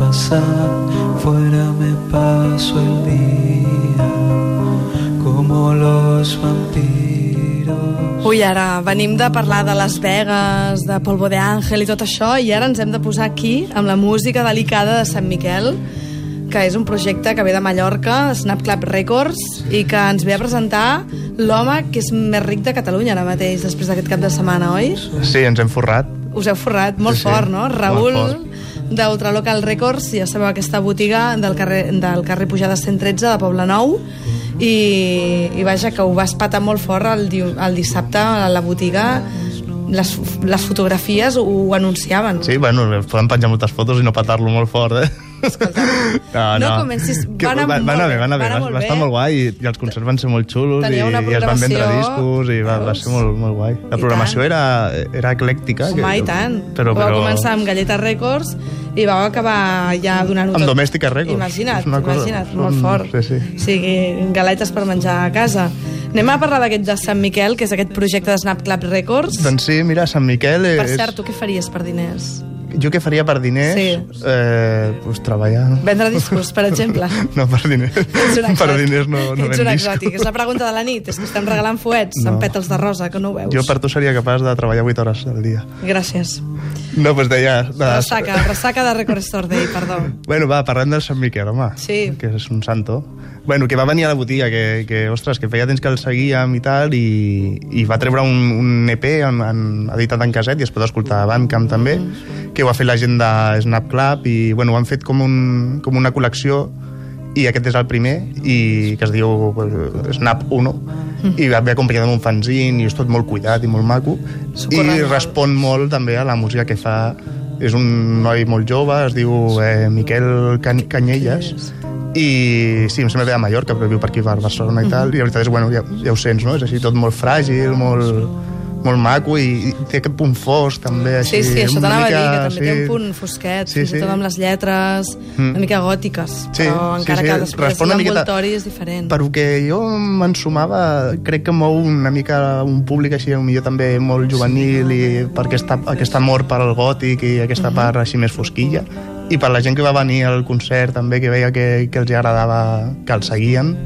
pasar, fuera me paso el día como los vampiros. Ui, ara venim de parlar de Las Vegas, de Polvo de Ángel i tot això, i ara ens hem de posar aquí amb la música delicada de Sant Miquel que és un projecte que ve de Mallorca, Snap Club Records, i que ens ve a presentar l'home que és més ric de Catalunya ara mateix, després d'aquest cap de setmana, oi? Sí, ens hem forrat. Us heu forrat, molt sí, sí. fort, no? Raül... Molt fort d'Ultralocal Records, ja sabeu, aquesta botiga del carrer, del carrer Pujada 113 de Poble Nou, i, i vaja, que ho vas patar molt fort el, diu- el dissabte a la botiga. Les, les fotografies ho, ho anunciaven. Sí, bueno, poden penjar moltes fotos i no patar-lo molt fort, eh? Escolta, no comencis- Que va anar va, va anar bé, va anar bé, va anar va, molt va estar molt guai i, i els concerts van ser molt xulos i, i es van vendre discos i va, va ser molt, molt guai. La programació era, era eclèctica. home, i tant Però, però... començar amb Galleta Records i vau acabar ja donant-ho Amb tot. Domèstica Records. imagina't, cosa- imagina't, són- molt fort sí, sí. o sigui, galetes per menjar a casa anem a parlar d'aquest de Sant Miquel que és aquest projecte de Snap Club Records Doncs sí, mira, Sant Miquel és... per cert, tu què faries per diners? Jo què faria per diners? Sí. Eh, pues treballar, no? Vendre discos, per exemple. No, per diners. Per diners no, no Ets un exòtic. És la pregunta de la nit. És que estem regalant fuets No. amb pètals de rosa, que no ho veus. Jo per tu seria capaç de treballar 8 hores al dia. Gràcies. No, doncs deia... De... Ressaca, ressaca de Record Store Day, perdó. Bueno, va, parlem del Sant Miquel, home. Sí. Que és un santo. Bueno, que va venir a la botiga, que, que ostres, que feia temps que el seguíem i tal, i, i va treure un, un EP en, en, editat en caset, i es pot escoltar a Bandcamp també, que ho ha fet la gent de Snap Club, i bueno, ho han fet com, un, com una col·lecció, i aquest és el primer, i que es diu pues, Snap 1, i va ve acompanyat amb un fanzine, i és tot molt cuidat i molt maco, i Socorrent. respon molt també a la música que fa és un noi molt jove, es diu eh, Miquel Can Canyelles, i sí, em sembla que ve de Mallorca, però viu per aquí, per Barcelona i tal, i la veritat és, bueno, ja, ja ho sents, no? És així tot molt fràgil, molt, molt maco, i, i té aquest punt fosc, també, així... Sí, sí, això t'anava a dir, mica, que també té un punt fosquet, Sí, sí. tot amb les lletres, una mica gòtiques, Sí, però sí, encara sí, que després l'envoltori és diferent. Per que jo m'ensumava, crec que mou una mica un públic així, millor també molt juvenil i per aquesta, aquest amor per al gòtic i aquesta part així més fosquilla i per la gent que va venir al concert també que veia que, que els agradava que el seguien,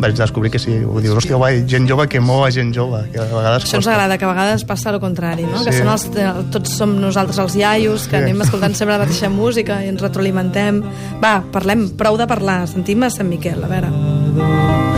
vaig descobrir que sí ho dius, hòstia, guai, gent jove que mou a gent jove que a vegades Això ens costa. agrada, que a vegades passa el contrari, no? Que Sí. són els, tots som nosaltres els iaios, que Sí. anem escoltant sempre la mateixa música i ens retroalimentem. Va, parlem, prou de parlar, sentim a Sant Miquel, a veure.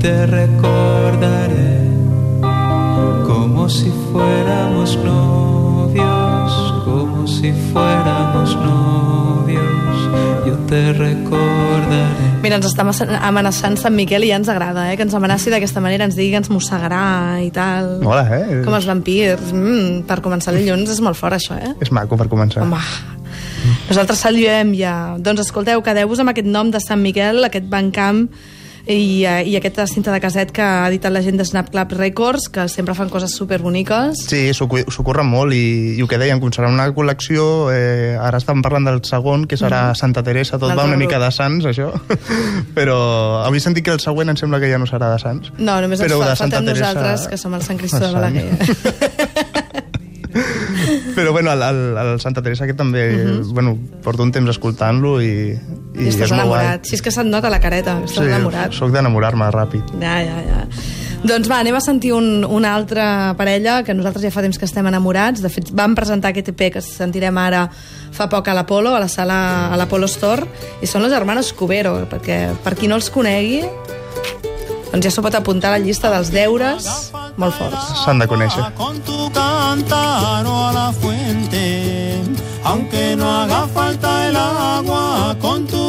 Te recordaré como si fuéramos novios, como si fuéramos novios, yo te recordaré. Mira, ens està amenaçant- Sant Miquel i ja ens agrada, eh? Que ens amenaci d'aquesta manera, ens digui que ens mossegarà i tal. Mola, eh? Com els vampirs. Mm, per començar dilluns és molt fort, això, eh? És maco per començar. Home, nosaltres saludem ja. Doncs escolteu, quedeu-vos amb aquest nom de Sant Miquel, aquest Bandcamp i, eh, i aquesta cinta de caset que ha editat la gent de Snap Club Records, que sempre fan coses superboniques. Sí, s'ho curren molt i, i el que dèiem, com serà una col·lecció, eh, ara estan parlant del segon, que serà Santa Teresa, tot va una mica de Sants, això, però avui sentit que el següent em sembla que ja no serà de Sants. No, només ens Però fa, de Santa faltem Teresa- nosaltres, que som el Sant Cristó de. Balaguer. Però bueno, el, el, el Santa Teresa aquest també, bueno, porto un temps escoltant-lo i, i, I estàs és molt guai. enamorat. Si és que se't nota la careta, estàs enamorat. soc d'enamorar-me ràpid. Ja, ja, ja. Doncs va, anem a sentir un, una altra parella que nosaltres ja fa temps que estem enamorats. De fet, vam presentar aquest EP que sentirem ara fa poc a l'Apolo, a la sala a l'Apolo Store, i són los hermanos Cubero, perquè per qui no els conegui, doncs ja s'ho pot apuntar a la llista dels deures molt forts. S'han de conèixer. Con tu cántaro a la fuente, aunque no haga falta el agua, con tu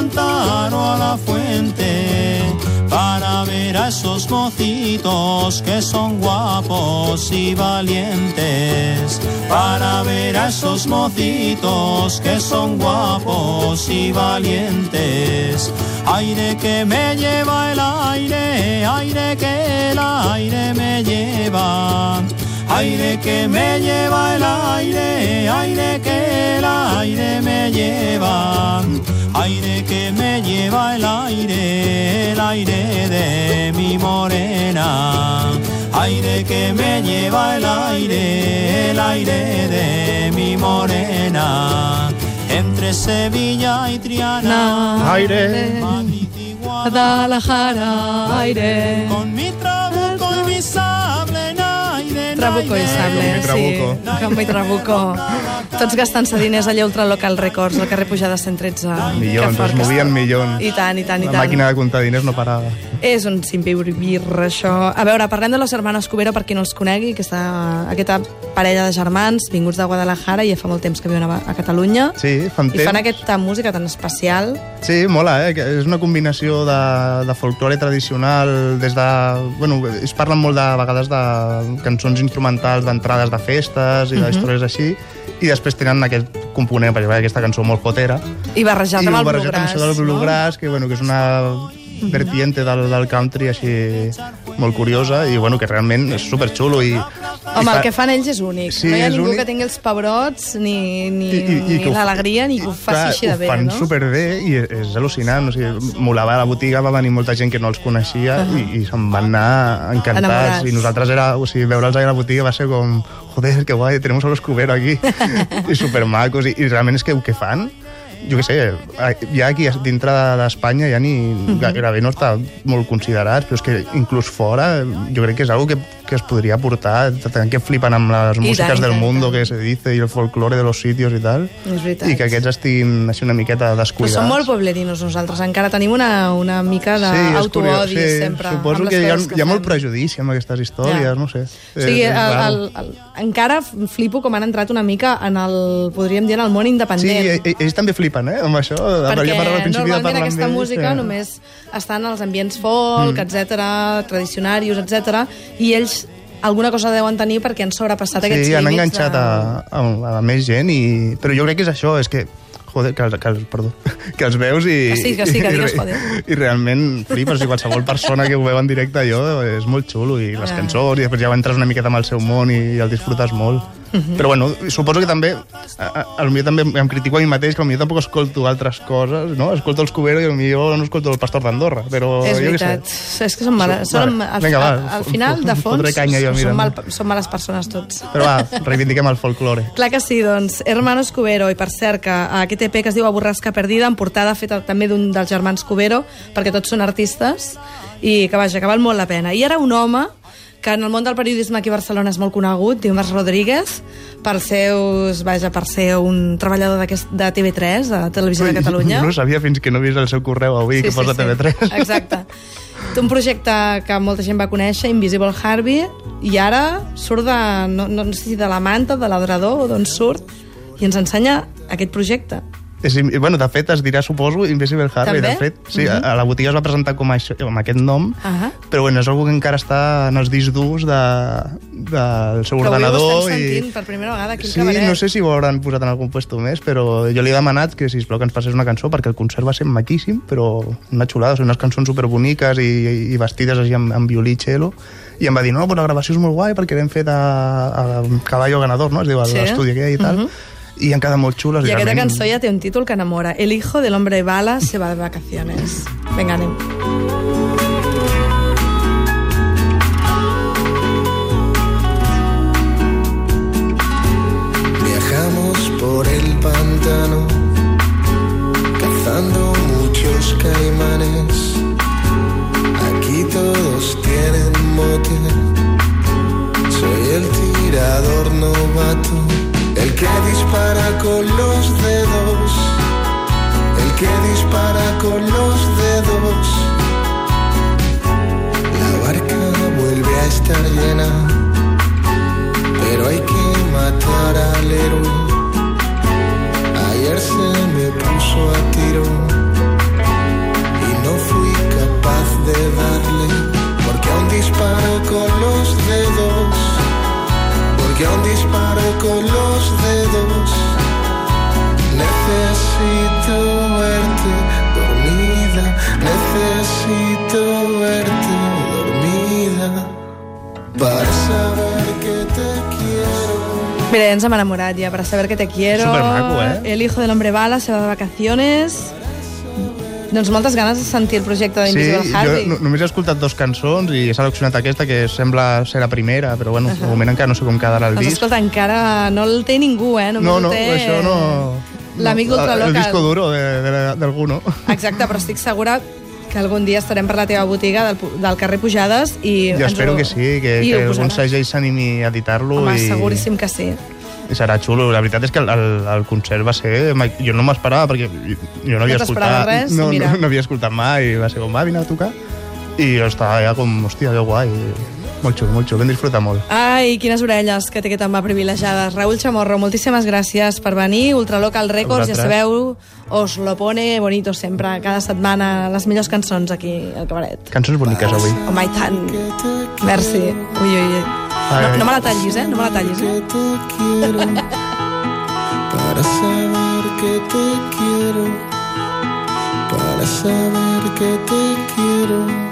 cántaro a la fuente, para ver a esos mocitos que son guapos y valientes, para ver a esos mocitos que son guapos y valientes. Aire que me lleva el aire, aire que el aire me lleva. aire que me lleva el aire, aire que el aire me lleva, aire que me lleva el aire, el aire de mi morena, aire que me lleva el aire, el aire de mi morena, entre Sevilla y Triana, Aire. Madrid y Guadalajara, aire. con mi trabuco y mi naire, Trabuco i sable, trabuco. sí. Com mi trabuco. Tots gastant-se diners allà a Ultra Local Records, al carrer Pujada 113. Milions, Que fort es que movien està. milions. I tant, i tant, i La tant. màquina de comptar diners no parava. És un simpirbir, això. A veure, parlem de los hermanos Cubero, per qui no els conegui, aquesta, aquesta parella de germans vinguts de Guadalajara i ja fa molt temps que viuen a, a Catalunya. Sí, fan I fan temps. aquesta música tan especial. Sí, mola, eh? que És una combinació de, de folklore tradicional, des de... Bueno, es parlen molt de vegades de cançons instrumentals d'entrades de festes i Mhm. d'històries així, i després tenen aquest component, hi ha aquesta cançó molt jotera, I barrejat i amb el barrejat amb bluegrass. això del bluegrass, que, bueno, que és una vertiente del, del country així molt curiosa i bueno, que realment és superxulo i, Home, i el fa- que fan ells és únic. Sí, no hi ha ningú únic. que tingui els pebrots, ni, ni, I- i- i ni l'alegria, ni que ho faci Clar, així de bé, ho fan no? superbé i és, al·lucinant. O sigui, molava la botiga, va venir molta gent que no els coneixia uh -huh. i, i se'n van anar encantats. Enamorats. I nosaltres era, o sigui, veure'ls allà a la botiga va ser com, joder, que guai, tenemos a los Cubero aquí. I supermacos. I, I realment és que el que fan jo què sé, ja aquí dintre de- d'Espanya ja ni gairebé no està molt considerat, però és que inclús fora jo crec que és algo que, que es podria portar, tant que flipen amb les I músiques del mundo tant. que se dice i el folclore de los sitios i tal, i que aquests estiguin així una miqueta Però descuidats. som molt pueblerinos nosaltres, encara tenim una, una mica d'autoodi curiós, sempre. Suposo que hi ha, que hi ha molt prejudici amb aquestes històries, Ja. no sé. O sigui, És- és el, el, el, encara flipo com han entrat una mica en el, podríem dir, en el món Sí, independent. e- e- ells també flipen, eh, amb això. perquè ja normalment aquesta música eh. només està en els ambients folk, mm. etc, tradicionaris, etc, i ells alguna cosa deuen tenir perquè han sobrepassat aquests Sí, han límits. enganxat de... a, a, a més gent, i... però jo crec que és això, és que joder, que, que, perdó, que els veus i... Que sí, que sí, que i, digues, i, joder. I realment flipes, i qualsevol persona que ho veu en directe allò és molt xulo, i les Ah. cançons, i després ja entres una miqueta amb el seu món i, i el disfrutes molt. Mhm. Però bueno, suposo que també, a, a, millor també em critico a mi mateix, que potser tampoc escolto altres coses, no? Escolto els Cubero i potser no escolto el Pastor d'Andorra, però És jo què veritat. sé. És que som males. Som- vale. al, Vinga, va, al, al final, de fons, canya jo, no? mal, som males persones tots. Però va, reivindiquem el folklore. Clar que sí, doncs, Hermanos Cubero, i per cert, que aquest EP que es diu A Borrasca Perdida, en portada feta també d'un dels germans Cubero, perquè tots són artistes, i que vaja, que val molt la pena. I ara un home que en el món del periodisme aquí a Barcelona és molt conegut, diu Mas Rodríguez, pels seus, vaja, per ser un treballador de TV3, de Televisió de Catalunya. No sabia fins que no vist el seu correu avui, que posa TV3. Exacte. Té un projecte que molta gent va conèixer, Invisible Harvey, i ara surt de, no, no sé si de la manta, de l'adrador o d'on surt, i ens ensenya aquest projecte. És, bueno, de fet, es dirà, suposo, Invisible Harvey. També? De fet, sí, Mhm. a, a la botiga es va presentar com això, amb aquest nom, Ahà. però bueno, és algú que encara està en els discs durs de, del seu Que avui ho ordenador. estem i... per primera vegada aquí Sí, cabaret. no sé si ho hauran posat en algun puesto més, però jo li he demanat que, sisplau, que ens passés una cançó, perquè el concert va ser maquíssim, però una xulada, són unes cançons superboniques i, i vestides així amb, amb violí i cello, i em va dir, no, però la gravació és molt guai perquè l'hem fet a, a Caballo Ganador, no? Es diu, Sí. l'estudi aquell i tal, Mhm. I han quedat molt xules. I aquesta realment- cançó ja té un títol que enamora. El hijo del hombre bala se va de vacaciones. Vinga, anem. Disparo con los dedos. Necesito verte dormida, necesito verte dormida para saber que te Mira, ens hem enamorat ja, para saber que te quiero. Supermaco, eh? El hijo del hombre bala se va de vacaciones. Doncs moltes ganes de sentir el projecte Sí, d'Invisible jo Harvey. no- només he escoltat dos cançons i he seleccionat aquesta que sembla ser la primera, però bueno, de moment encara no sé com quedarà el Doncs disc. escolta, encara no el té ningú, eh? Només No, no, té això no... L'amic no, d'Ultraloca. El disco duro de- de- d'algú, no? Exacte, però estic segura que algun dia estarem per la teva botiga del, del carrer Pujades i Jo espero ho- que sí, que, que algun segell s'animi a editar-lo Home, i, seguríssim que sí. I serà xulo. La veritat és que el, el, el concert va ser... Jo no m'esperava perquè jo no havia t'esperaves escoltat... res? no, Mira. no, no havia escoltat mai. Va ser com, va, vine a tocar. I jo estava ja com, hòstia, que guai. Molt xulo, molt xulo, vam disfrutar molt. Ai, quines orelles que té que tan va privilegiades. Raúl Chamorro, moltíssimes gràcies per venir. Ultralocal Records, ja sabeu, os lo pone bonito sempre, cada setmana, les millors cançons aquí al cabaret. Cançons boniques avui. Home, i tant. Merci. Ui, ui, ui. Ai, No, no me la tallis, eh? No me la tallis, eh? que te quiero, para saber que te quiero, para saber que te quiero.